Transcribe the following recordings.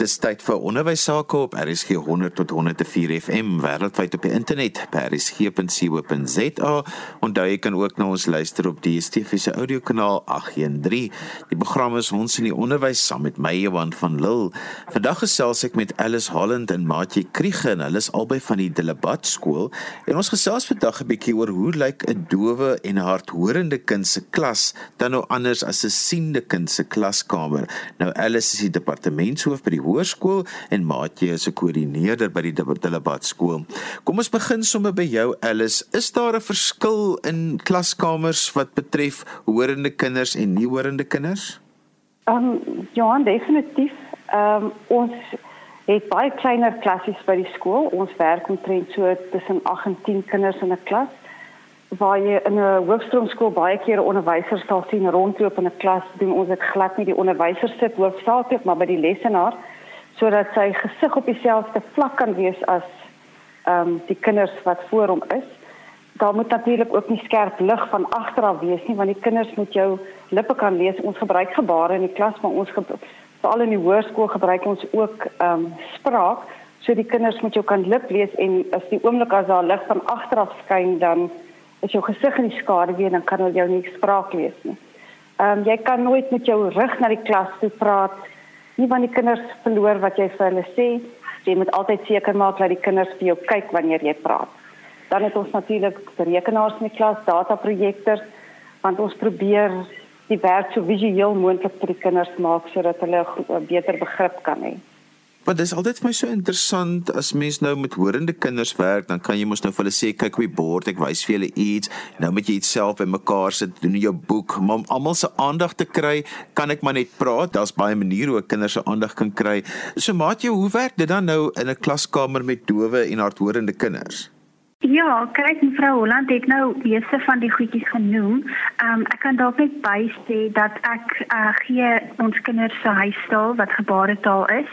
Dis tyd vir onderwys sake op RSG 100 tot 104 FM wêreldwyd op die internet by rsg.co.za. Onthou jy kan ook na ons luister op die DSTV se audiokanaal 813. Die program is ons in die onderwys saam met my Johan van Lille. Vandag gesels ek met Alice Holland en Maatjie Kriege en hulle is albei van die Delabat skool. En ons gesels vandag 'n bietjie oor hoe lyk 'n dowe en 'n hardhorende kind se klas dan nou anders as 'n siende kind se klaskamer. Nou Alice is die departementshoof by die hoërskool en Maatjie is 'n koördineerder by die Delabat skool. Kom ons begin sommer by jou Alice. Is daar 'n verskil in klaskamers wat betref hoorende kinders en nie hoorende kinders? Ehm um, ja, definitief. Ehm um, ons het baie kleiner klassies by die skool. Ons werk omtrent so tussen 8 en 10 kinders in 'n klas. Waar jy in 'n hoofstroomskool baie keer 'n onderwyser sal sien rondloop in 'n klas, doen ons dit glad nie die onderwyser sit hoofsaaklik maar by die lesenaar sodat sy gesig op dieselfde vlak kan wees as ehm um, die kinders wat voor hom is. Daar moet natuurlik ook nie skerp lig van agter af wees nie want die kinders moet jou lippe kan lees. Ons gebruik gebare in die klas maar ons veral in die hoërskool gebruik ons ook ehm um, spraak so die kinders moet jou kan lip lees en as die oomblik as daar lig van agter af skyn dan is jou gesig in die skaduwee en dan kan hulle jou nie spraak lees nie. Ehm um, jy kan nooit met jou rug na die klas toe praat nie van die kinders verloor wat jy vir hulle sê. Jy moet altyd seker maak dat die kinders vir jou kyk wanneer jy praat. Dan het ons natuurlik rekenaars in die klas, dataprojektors, want ons probeer die werk so visueel moontlik vir die kinders maak sodat hulle 'n beter begrip kan hê. Want dit is altyd vir my so interessant as mens nou met horende kinders werk, dan kan jy mos nou vir hulle sê kyk op die bord, ek wys vir julle iets. Nou moet jy iets self bymekaar sit, doen jou boek, maar om almal se aandag te kry, kan ek maar net praat. Daar's baie maniere hoe kinders se aandag kan kry. So maat jy, hoe werk dit dan nou in 'n klaskamer met dowe en hardhorende kinders? Ja, kyk mevrou Holland het nou meeste van die goedjies genoem. Ehm um, ek kan dalk net by sê dat ek uh, gee ons kinders se huistaal wat gebaretaal is.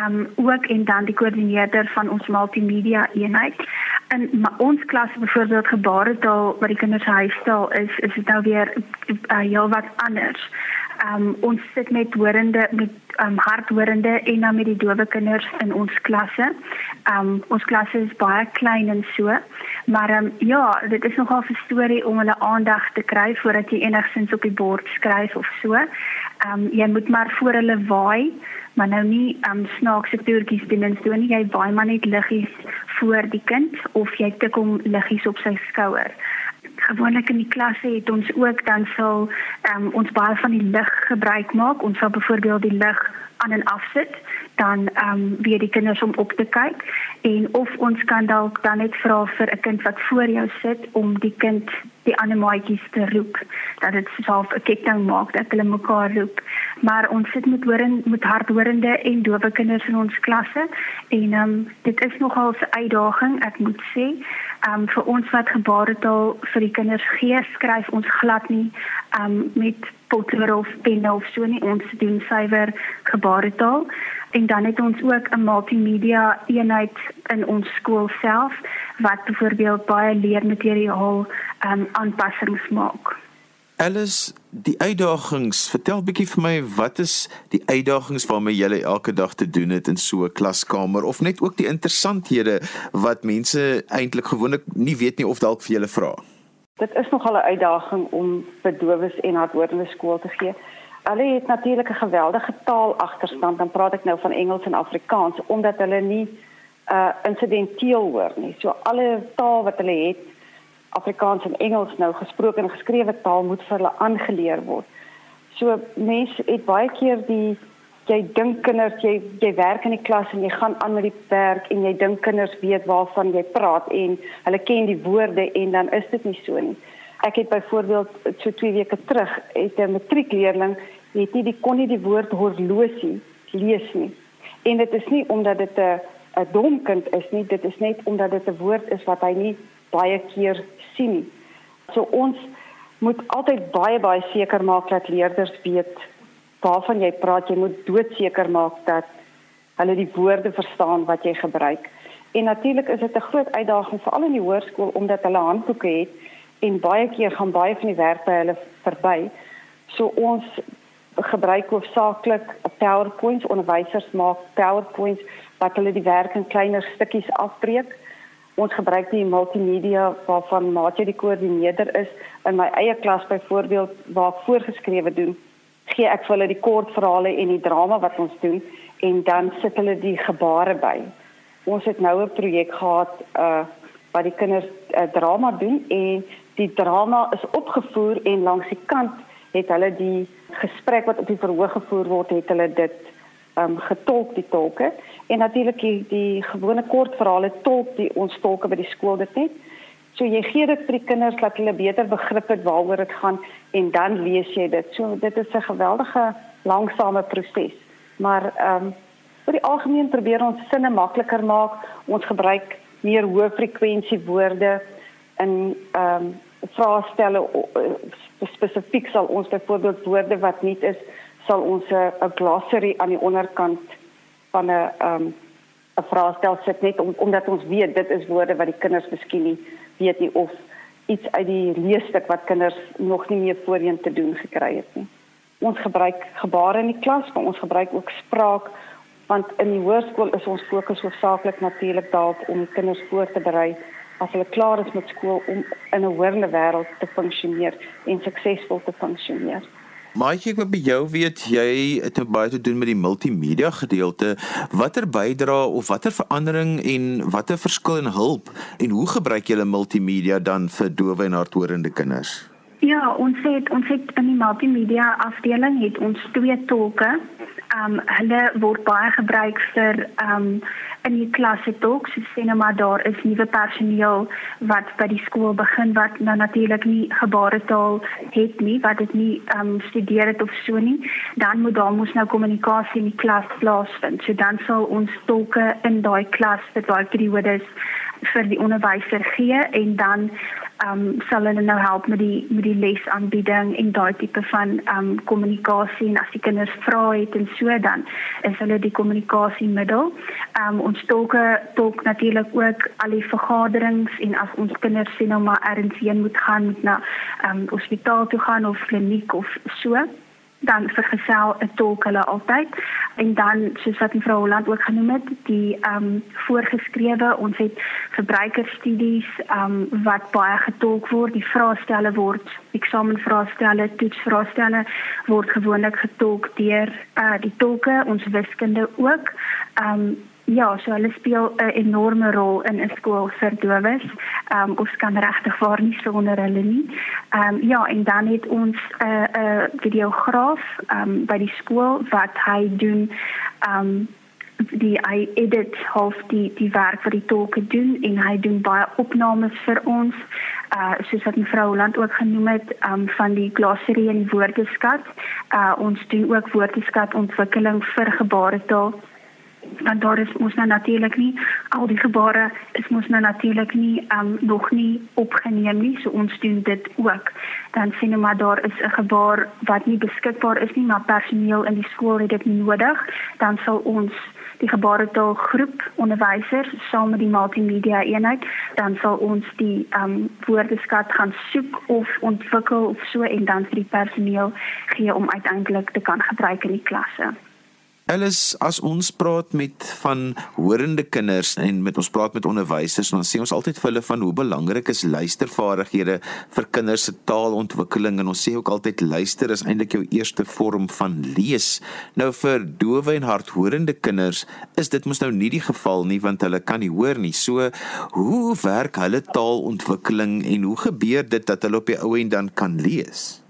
Ehm um, ook en dan die koördineerder van ons multimedia eenheid. En ons klas byvoorbeeld gebaretaal wat die kinders huistaal is, is dit nou weer uh, heel wat anders. Ehm um, ons sit met horende met um, hardhorende en dan met die dowe kinders in ons klasse. Um ons klasse is baie klein en so. Maar um, ja, dit is nogal 'n storie om hulle aandag te kry voordat jy enigsins op die bord skryf of so. Um jy moet maar voor hulle waai, maar nou nie um snaakse toertjies doen en so nie. Jy waai maar net liggies voor die kind of jy tik hom liggies op sy skouer gewoonlik in die klasse het ons ook dan sal um, ons baie van die lig gebruik maak. Ons sal byvoorbeeld die lig aan en af sit dan ehm um, weer die kinders om op te kyk en of ons kan dalk dan net vra vir 'n kind wat voor jou sit om die kind die ander maatjies te roep dat dit self 'n ketting maak dat hulle mekaar roep. Maar ons sit met horen met hardhorende en dowe kinders in ons klasse. En ehm um, dit is nogal 'n uitdaging ek moet sê. Ehm um, vir ons wat gebaretaal vir die kinders gee skryf ons glad nie ehm um, met potlood of pen of so nie. Ons doen suiwer gebaretaal en dan het ons ook 'n multimedia eenheid in ons skool self wat byvoorbeeld baie leermateriaal ehm um, aanpassings maak. Alice, die uitdagings, vertel bietjie vir my wat is die uitdagings waarmee jy elke dag te doen het in so 'n klaskamer of net ook die interessanthede wat mense eintlik gewoonlik nie weet nie of dalk vir julle vra. Dit is nogal 'n uitdaging om vir dowes en hardhoorende skool te gee. Hulle het natuurlik 'n geweldige taalagterstand, dan praat ek nou van Engels en Afrikaans omdat hulle nie uh insidenteel hoor nie. So alle taal wat hulle het, Afrikaans en Engels nou gesproke en geskrewe taal moet vir hulle aangeleer word. So mense het baie keer die jy dink kinders jy jy werk in die klas en jy gaan aan met die werk en jy dink kinders weet waarvan jy praat en hulle ken die woorde en dan is dit nie so nie. Ek het byvoorbeeld so 2 weke terug het 'n matriekleerling het nie die kon nie die woord horlosie lees nie. En dit is nie omdat dit 'n 'n dom kind is nie, dit is net omdat dit 'n woord is wat hy nie baie keer sien nie. So ons moet altyd baie baie seker maak dat leerders weet waarvan jy praat, jy moet doodseker maak dat hulle die woorde verstaan wat jy gebruik. En natuurlik is dit 'n groot uitdaging veral in die hoërskool omdat hulle handboeke het en baie keer gaan baie van die werk by hulle verby. So ons gebruik hoofsaaklik PowerPoints. Onderwysers maak PowerPoints wat hulle die werk in kleiner stukkies afbreek. Ons gebruik die multimedia waarvan Maatjie die koördineerder is in my eie klas byvoorbeeld waar ek voorgeskrewe doen. Gee ek vir hulle die kortverhale en die drama wat ons doen en dan sit hulle die gebare by. Ons het nou 'n projek gehad uh waar die kinders uh, drama doen en die drama is opgevoer en langs die kant het hulle die gesprek wat op die verhoog gevoer word, het hulle dit um getolk die tolke en natuurlik die, die gewone kortverhale tolk die ons tolke by die skool dit net. So jy gee dit vir die kinders dat hulle beter begrip het waaroor dit gaan en dan lees jy dit. So dit is 'n geweldige langsame proses. Maar um vir die algemeen probeer ons sinne makliker maak. Ons gebruik meer hoë frekwensie woorde in um vraestelle spesifiek sal ons byvoorbeeld woorde wat nie is sal ons 'n glossary aan die onderkant van 'n um 'n vraestel sit net om, omdat ons weet dit is woorde wat die kinders miskien nie weet nie of iets uit die leesstuk wat kinders nog nie meer voorheen te doen gekry het nie. Ons gebruik gebare in die klas, maar ons gebruik ook spraak want in die hoërskool is ons fokus hoofsaaklik natuurlik daarop om kinders voor te berei as hulle klaar is met skool om in 'n hoërle wêreld te funksioneer en suksesvol te funksioneer. Maatjie, ek wil by jou weet jy het nou baie te doen met die multimedia gedeelte. Watter bydra of watter verandering en watter verskil en hulp en hoe gebruik julle multimedia dan vir dowe en hardhorende kinders? Ja, ons het ons het in die multimedia afdeling het ons twee tolke um hulle word baie gebruik vir um in die klasse tog so sê nou maar daar is nuwe personeel wat by die skool begin wat nou natuurlik nie gebaretaal het nie wat dit nie um studeer het of so nie. Dan moet daar mos nou kommunikasie in die klas plaasvind. So dan sal ons tolke in daai klas vir daai periodes vir die onderwyser gee en dan ehm um, sal hulle nou help met die met die lesaanbieding en daai tipe van ehm um, kommunikasie en as die kinders vra het en so dan is hulle die kommunikasiemiddel. Ehm um, ons tolke tolk natuurlik ook al die vergaderings en as ons kinders sien nou maar ergens heen moet gaan moet na ehm um, hospitaal toe gaan of kliniek of so dan vergesel 'n tolk hulle altyd. En dan soos wat mevrou Holland ook genoem het die ehm um, voorgeskrewe ons het verbruikerstudies ehm um, wat baie getolk word. Die vraestelle word eksamenvraestelle toetsvraestelle word gewoonlik getolk deur uh, die tolke ons wiskunde ook. Ehm um, Ja, so hulle speel 'n enorme rol in 'n skool vir dowes. Ehm um, ons kan regtig waar nie sonder hulle nie. Ehm um, ja, en dan het ons 'n uh, 'n uh, videograaf ehm um, by die skool wat hy doen ehm um, die hy edit half die die werk vir die tolke doen en hy doen baie opnames vir ons. Uh soos wat mevrou Holland ook genoem het, um van die glossary en woordeskat. Uh ons doen ook woordeskat ontwikkeling vir gebaretaal want daar is mos nou natuurlik nie al die gebare is mos nou natuurlik nie um, nog nie opgeneem nie. So ons doen dit ook. Dan sien ons maar daar is 'n gebaar wat nie beskikbaar is nie maar personeel in die skool het dit nodig. Dan sal ons die gebaretaal groep onderwysers saam met die multimedia eenheid dan sal ons die um, woordeskat gaan soek of ontwikkel of so en dan vir die personeel gee om uiteindelik te kan gebruik in die klasse Alles as ons praat met van horende kinders en met ons praat met onderwysers dan sê ons altyd vir hulle van hoe belangrik is luistervaardighede vir kinders se taalontwikkeling en ons sê ook altyd luister is eintlik jou eerste vorm van lees. Nou vir dowe en hardhorende kinders is dit mos nou nie die geval nie want hulle kan nie hoor nie. So hoe werk hulle taalontwikkeling en hoe gebeur dit dat hulle op die ou end dan kan lees?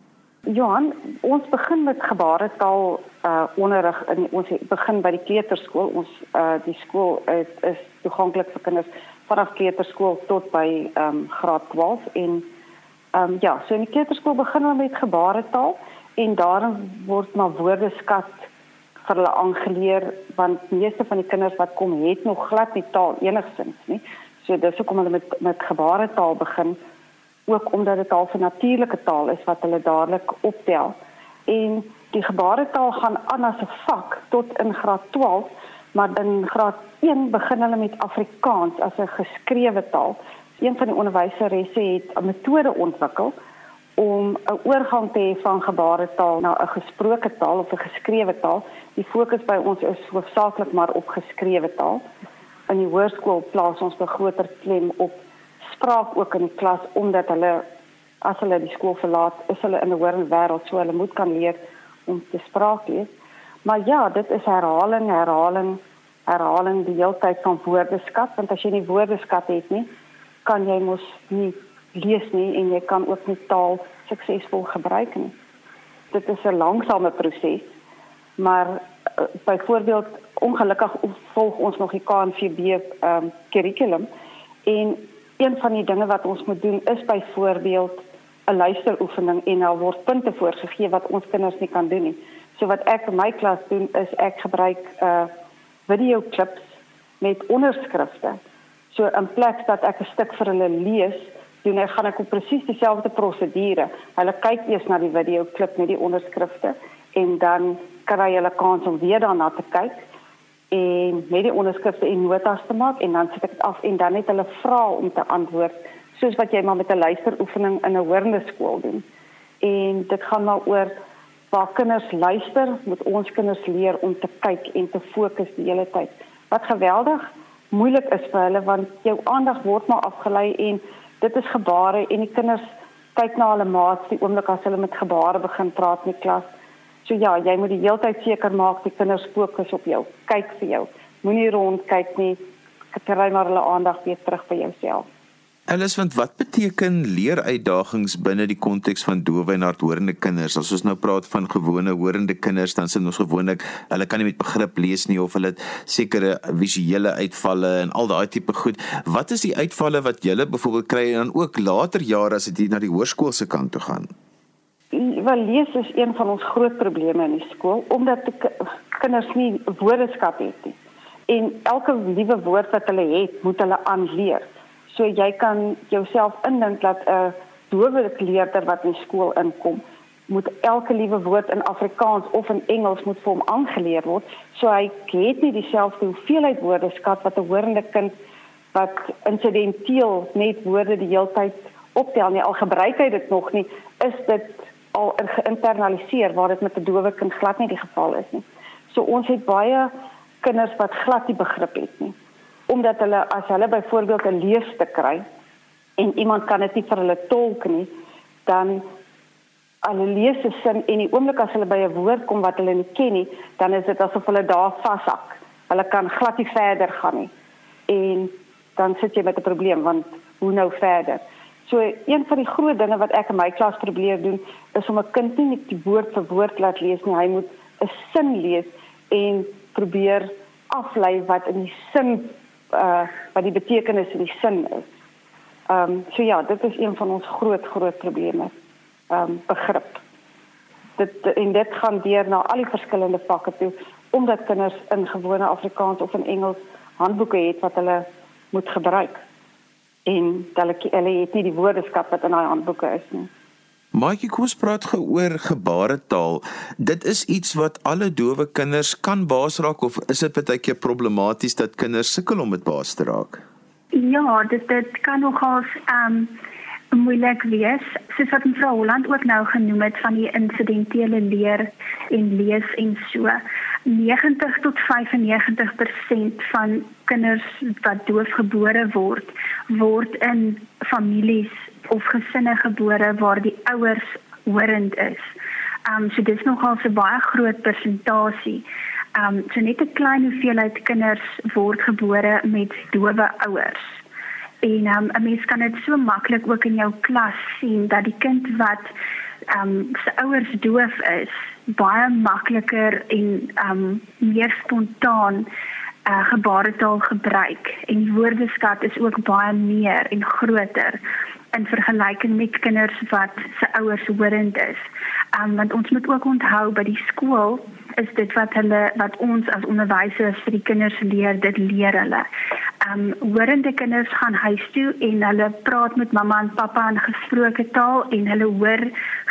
Johan, ons begin met gebaretaal uh onderrig in ons begin by die kleuterskool. Ons uh die skool is, is toeganklik vir kinders vanaf kleuterskool tot by ehm um, graad 12 en ehm um, ja, so in die kleuterskool begin ons met gebaretaal en daarin word maar woordeskat vir hulle aangeleer want meeste van die kinders wat kom het nog glad nie taal enigsins nie. So dis hoekom hulle met met gebaretaal begin ook omdat dit al 'n natuurlike taal is wat hulle dadelik optel. En die gebaretaal gaan aan as 'n vak tot in graad 12, maar in graad 1 begin hulle met Afrikaans as 'n geskrewe taal. Een van die onderwyseresse het 'n metode ontwikkel om 'n oorgang te hê van gebaretaal na 'n gesproke taal of 'n geskrewe taal. Die fokus by ons is hoofsaaklik maar op geskrewe taal. In die hoërskool plaas ons 'n groter klem op spraak ook in klas omdat hulle as hulle die skool verlaat, is hulle in 'n hoër wêreld, so hulle moet kan leer te spraak lees. Maar ja, dit is herhaling, herhaling, herhaling die hele tyd van woordeskat, want as jy nie woordeskat het nie, kan jy mos nie lees nie en jy kan ook nie taal suksesvol gebruik nie. Dit is 'n langsame proses. Maar uh, byvoorbeeld ongelukkig volg ons nog die KNVB ehm um, kurrikulum en een van die dinge wat ons moet doen is byvoorbeeld 'n luisteroefening en daar word punte voorgegee wat ons kinders nie kan doen nie. So wat ek in my klas doen is ek gebruik uh video klips met onderskrifte. So in plaas dat ek 'n stuk vir hulle lees, doen ek gaan ek op presies dieselfde prosedure. Hulle kyk eers na die video klip met die onderskrifte en dan kry hulle kans om weer daarna te kyk en met die onderskrifte en notas te maak en dan sit ek dit af en dan het hulle vra om te antwoord soos wat jy maar met 'n luisteroefening in 'n hoornde skool doen. En dit gaan maar oor waar kinders luister, moet ons kinders leer om te kyk en te fokus die hele tyd. Wat geweldig moeilik is vir hulle want jou aandag word maar afgelei en dit is gebare en die kinders kyk na hulle maats die oomblik as hulle met gebare begin praat in die klas. So ja, jy moet die hele tyd seker maak die kinders fokus op jou. Kyk vir jou. Moenie rond kyk nie. Kry maar hulle aandag weer terug by jouself. Alles want wat beteken leeruitdagings binne die konteks van dowe en hardhorende kinders? As ons nou praat van gewone horende kinders, dan sien ons gewoonlik hulle kan nie met begrip lees nie of hulle het sekere visuele uitvalle en al daai tipe goed. Wat is die uitvalle wat julle byvoorbeeld kry en dan ook later jare as dit na die hoërskool se kant toe gaan? Wel lees is een van ons groot probleme in die skool omdat die kinders nie woordeskat het nie. En elke liewe woord wat hulle het, moet hulle aanleer. So jy kan jouself indink dat 'n dowe leerder wat in skool inkom, moet elke liewe woord in Afrikaans of in Engels moet vir hom aangeleer word. So hy het nie dieselfde hoeveelheid woordeskat wat 'n hoorende kind wat insidenteel net woorde die hele tyd optel nie. Al gebruik hy dit nog nie, is dit al geïnternaliseer waar dit met 'n dowe kind glad nie die geval is nie. So ons het baie kinders wat glad nie begrip het nie omdat hulle as hulle byvoorbeeld 'n leeste kry en iemand kan dit nie vir hulle tolk nie, dan hulle lees 'n sin en die oomblik as hulle by 'n woord kom wat hulle nie ken nie, dan is dit asof hulle daar vashak. Hulle kan glad nie verder gaan nie. En dan sit jy met 'n probleem want hoe nou verder? So een van die groot dinge wat ek in my klas probeer doen, is om 'n kind nie net die woord vir woord laat lees nie, hy moet 'n sin lees en probeer aflei wat in die sin uh wat die betekenis en die sin is. Ehm um, so ja, dit is een van ons groot groot probleme. Ehm um, begrip. Dit en dit gaan deur na al die verskillende vakke toe omdat kinders in gewone Afrikaans of in Engels handboeke het wat hulle moet gebruik. En hulle hulle het nie die woordeskat wat in daai handboeke is nie. Maatjie, kom ons praat gou oor gebaretaal. Dit is iets wat alle dowe kinders kan baas raak of is dit baie keer problematies dat kinders sukkel om dit baas te raak? Ja, dit dit kan nogals ehm um, moeilik wees. Soos wat mevrou Holland ook nou genoem het van die insidentele leer en lees en so. 90 tot 95% van kinders wat doof gebore word, word in families of gesinne gebore waar die ouers horend is. Um so dis nogal 'n baie groot persentasie. Um so net 'n klein hoeveelheid kinders word gebore met dowe ouers. En um 'n mens kan dit so maklik ook in jou klas sien dat die kind wat um se ouers doof is, baie makliker en um meer spontaan uh gebaretaal gebruik en woordeskat is ook baie meer en groter in vergelyking met kinders wat se ouers horend is. Um want ons moet ook onthou by die skool is dit wat hulle wat ons as onderwysers vir die kinders leer, dit leer hulle. Um horende kinders gaan huis toe en hulle praat met mamma en pappa in gesproke taal en hulle hoor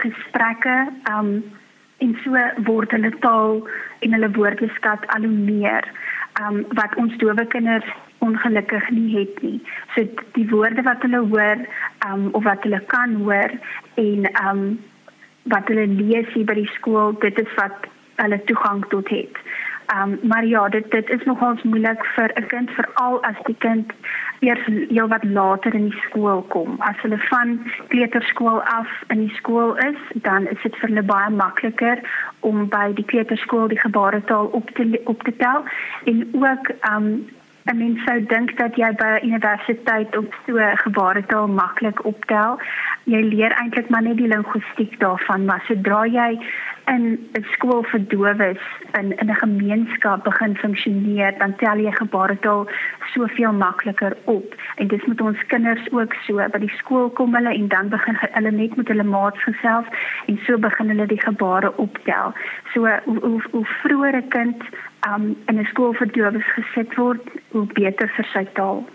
gesprekke um en so word hulle taal en hulle woordeskat al hoe meer. um wat ons dowe kinders ongelukkig nie het nie. So die woorde wat hulle hoor um of wat hulle kan hoor en um wat hulle lees hier by die skool, dit is wat hulle toegang tot het. Um maar ja, dit dit is nogals moeilik vir 'n kind veral as die kind eers heel wat later in die skool kom. As hulle van kleuterskool af in die skool is, dan is dit vir hulle baie makliker om by die kleuterskool die gebaretaal op te op te tel en ook um I mean sou dink dat jy by universiteit op so gebaretaal maklik optel. Jy leer eintlik maar net die linguistiek daarvan, maar sodra jy in 'n skool vir dowes in in 'n gemeenskap begin funksioneer, dan tel jy gebaretaal soveel makliker op. En dis met ons kinders ook so. By die skool kom hulle en dan begin hulle net met hulle maats gesels en so begin hulle die gebare optel. So hoe hoe, hoe vroeër 'n kind um, in 'n skool vir dowes gesit word, hoe beter vir sy taal.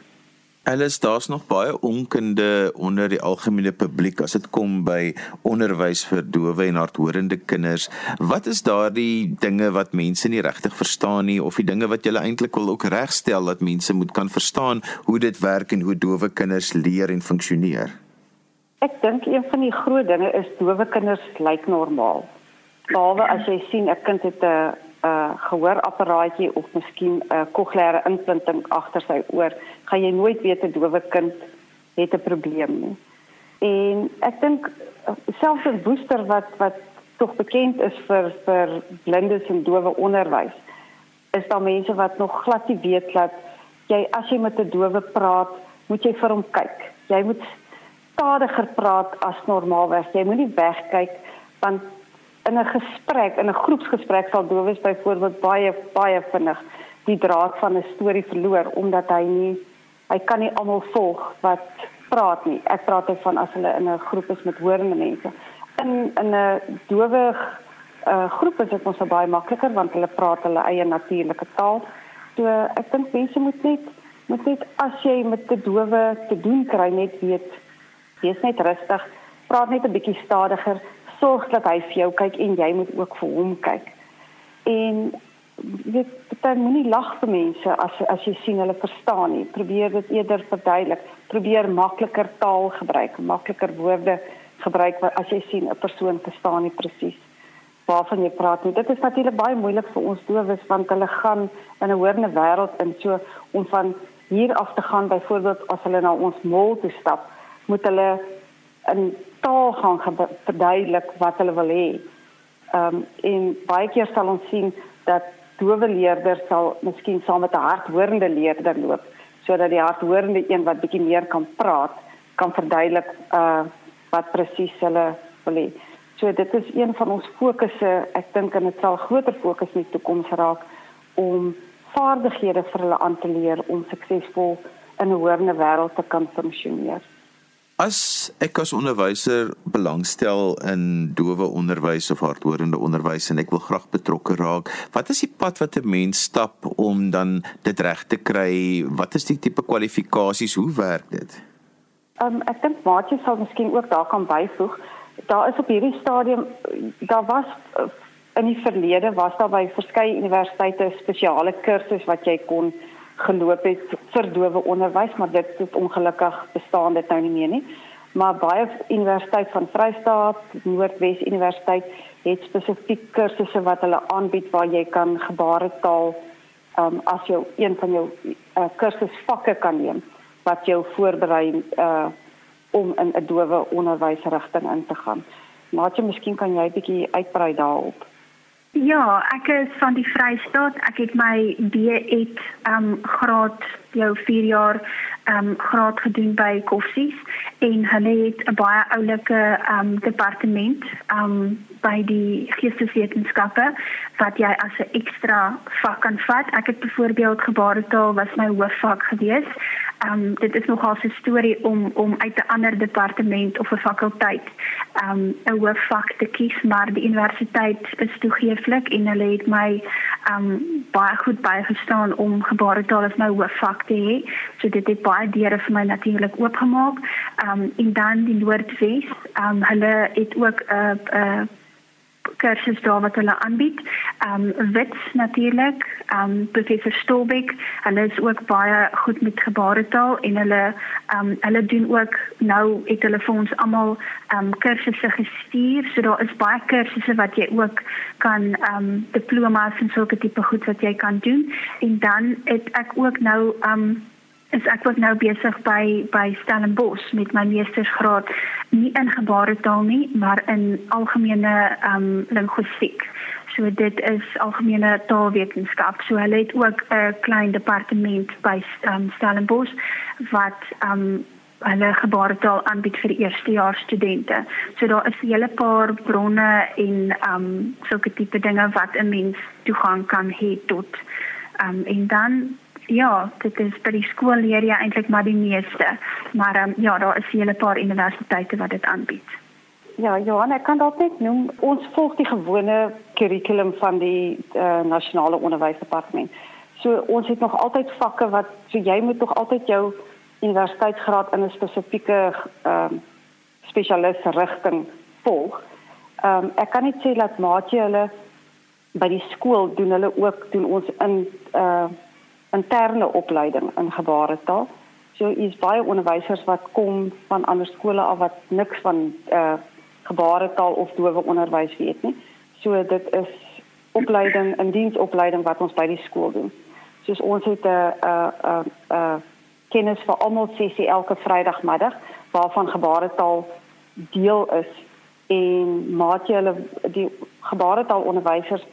Alles daar's nog baie onkunde onder die algemene publiek as dit kom by onderwys vir dowe en hardhorende kinders. Wat is daardie dinge wat mense nie regtig verstaan nie of die dinge wat jy eintlik wil ook regstel dat mense moet kan verstaan hoe dit werk en hoe dowe kinders leer en funksioneer? Ek dink een van die groot dinge is dowe kinders lyk normaal. Behalwe as jy sien 'n kind het 'n 'n gehoorapparaatjie of miskien 'n kokleaire implanting agter sy oor, gaan jy nooit weet 'n dowe kind het 'n probleem nie. En ek dink selfs 'n booster wat wat tog bekend is vir vir blindes en dowe onderwys, is daar mense wat nog glad nie weet dat jy as jy met 'n dowe praat, moet jy vir hom kyk. Jy moet stadiger praat as normaalweg. Jy moenie wegkyk want in 'n gesprek, in 'n groepsgesprek sal dowes byvoorbeeld baie baie vinnig die draad van 'n storie verloor omdat hy nie hy kan nie almal volg wat praat nie. Ek praat van as hulle in 'n groep is met hoorende mense. In in 'n dowe uh, groep is dit mos baie makliker want hulle praat hulle eie natuurlike taal. So ek dink mense moet net moet net as jy met 'n dowe te doen kry net weet wees net rustig, praat net 'n bietjie stadiger sorg dat hy vir jou kyk en jy moet ook vir hom kyk. En dit dan moenie lag vir mense as as jy sien hulle verstaan nie. Probeer dit eerder verduidelik. Probeer makliker taal gebruik, makliker woorde gebruik as jy sien 'n persoon verstaan nie presies waarvan jy praat nie. Dit is natuurlik baie moeilik vir ons dowes want hulle gaan in 'n hoorende wêreld in so om van hier af te gaan byvoorbeeld as hulle na ons mall toe stap, moet hulle in taal gaan verduidelik wat hulle wil hê. Ehm um, en baie keer sal ons sien dat dowe leerders sal miskien saam met 'n hardhorende leerder loop sodat die hardhorende een wat bietjie meer kan praat kan verduidelik uh wat presies hulle wil hê. So dit is een van ons fokusse. Ek dink en dit sal groter fokus in die toekoms raak om vaardighede vir hulle aan te leer om suksesvol in 'n hoërende wêreld te kan funksioneer. As ek as onderwyser belangstel in dowe onderwys of hardhorende onderwys en ek wil graag betrokke raak, wat is die pad wat 'n mens stap om dan dit reg te kry? Wat is die tipe kwalifikasies? Hoe werk dit? Um, ek dink Maatjie sal miskien ook daar kan byvoeg. Daar is op hierdie stadium daar was in die verlede was daar by verskeie universiteite spesiale kursusse wat jy kon geloop het vir dowe onderwys, maar dit het ongelukkig bestaan dit nou nie meer nie. Maar baie universiteit van Vrystaat, Noordwes Universiteit het spesifiek kursusse wat hulle aanbied waar jy kan gebaretaal um as jy een van jou uh, kursusvakke kan neem wat jou voorberei uh om in 'n dowe onderwysrigting in te gaan. Maar jy miskien kan jy 'n bietjie uitbrei daarop. Ja, ek is van die Vrystaat. Ek het my B.Ed um graad jou 4 jaar um graad gedoen by Koffsies en hulle het 'n baie oulike um departement um by die geesteswetenskappe wat jy as 'n ekstra vak kan vat. Ek het byvoorbeeld gebaretaal was my hoofvak gewees. Um dit is nogal 'n storie om om uit 'n ander departement of 'n fakulteit um 'n hoofvak te kies, maar die universiteit is toegeeflik en hulle het my um baie goed bygestaan om gebaretaal as my hoofvak te hê. So dit het baie deure vir my natuurlik oopgemaak. Um en dan die Noordwes, um hulle het ook 'n uh, 'n uh, kursus daar wat hulle aanbied. Ehm um, Wits natuurlik, ehm um, professor Stolbeck, hulle is ook baie goed met gebaretaal en hulle ehm um, hulle doen ook nou het hulle vir ons almal ehm um, kursusse gestuur. So daar is baie kursusse wat jy ook kan ehm um, diplomas en sulke tipe goed wat jy kan doen. En dan het ek ook nou ehm um, is ek ook nou besig by by Stellenbosch met my meestersgraad nie in gebaretaal nie maar in algemene ehm um, linguistiek. So dit is algemene taalwetenskap. So hulle het ook 'n klein departement by um, Stellenbosch wat ehm um, hulle gebaretaal aanbied vir eerstejaars studente. So daar is 'n hele paar bronne en ehm um, sulke tipe dinge wat 'n mens toegang kan hê tot ehm um, en dan Ja, dit is by die skool leer jy eintlik maar die meeste. Maar um, ja, daar is hele paar universiteite wat dit aanbied. Ja, Johan, ek kan dalk net noem ons volg die gewone kurrikulum van die uh, nasionale onderwysdepartement. So ons het nog altyd vakke wat so jy moet nog altyd jou universiteitsgraad in 'n spesifieke ehm um, spesialis rigting volg. Ehm um, ek kan net sê dat maatjie hulle by die skool doen hulle ook doen ons in uh interne opleiding in gebaretaal. So is baie onderwysers wat kom van ander skole af wat niks van uh gebaretaal of dowe onderwys weet nie. So dit is opleiding, 'n diensopleiding wat ons by die skool doen. Soos ons het 'n 'n 'n 'n kennis vir almal sessie elke Vrydagmiddag waarvan gebaretaal deel is en maak jy hulle die gebaretaal onderwysers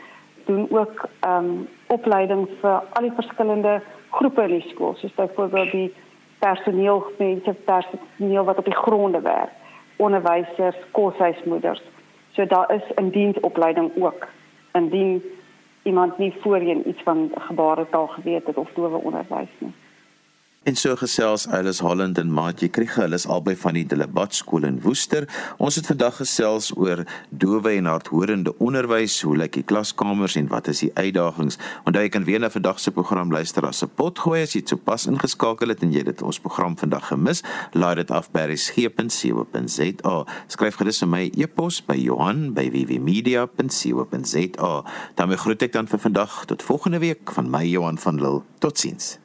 doen ook ehm um, opleiding vir al die verskillende groepe in die skool, soos byvoorbeeld die personeel, mense personeel wat op die gronde werk, onderwysers, koshuismoeders. So daar is 'n diensopleiding ook indien iemand nie voorheen iets van gebaretaal geweet het of dowe onderwys nie. En so gesels Alice Holland en Maatjie Kriege, hulle is albei van die Delabat skool in Woester. Ons het vandag gesels oor dowe en hardhorende onderwys, hoe lyk die klaskamers en wat is die uitdagings? Onthou jy kan weer na vandag se program luister as 'n potgooi as jy sopas ingeskakel het en jy dit ons program vandag gemis. Laai dit af by resgep.co.za. Skryf gerus vir my e-pos by Johan@wwmedia.co.za. Dan groet ek dan vir vandag tot volgende week van my Johan van Lille. Totsiens.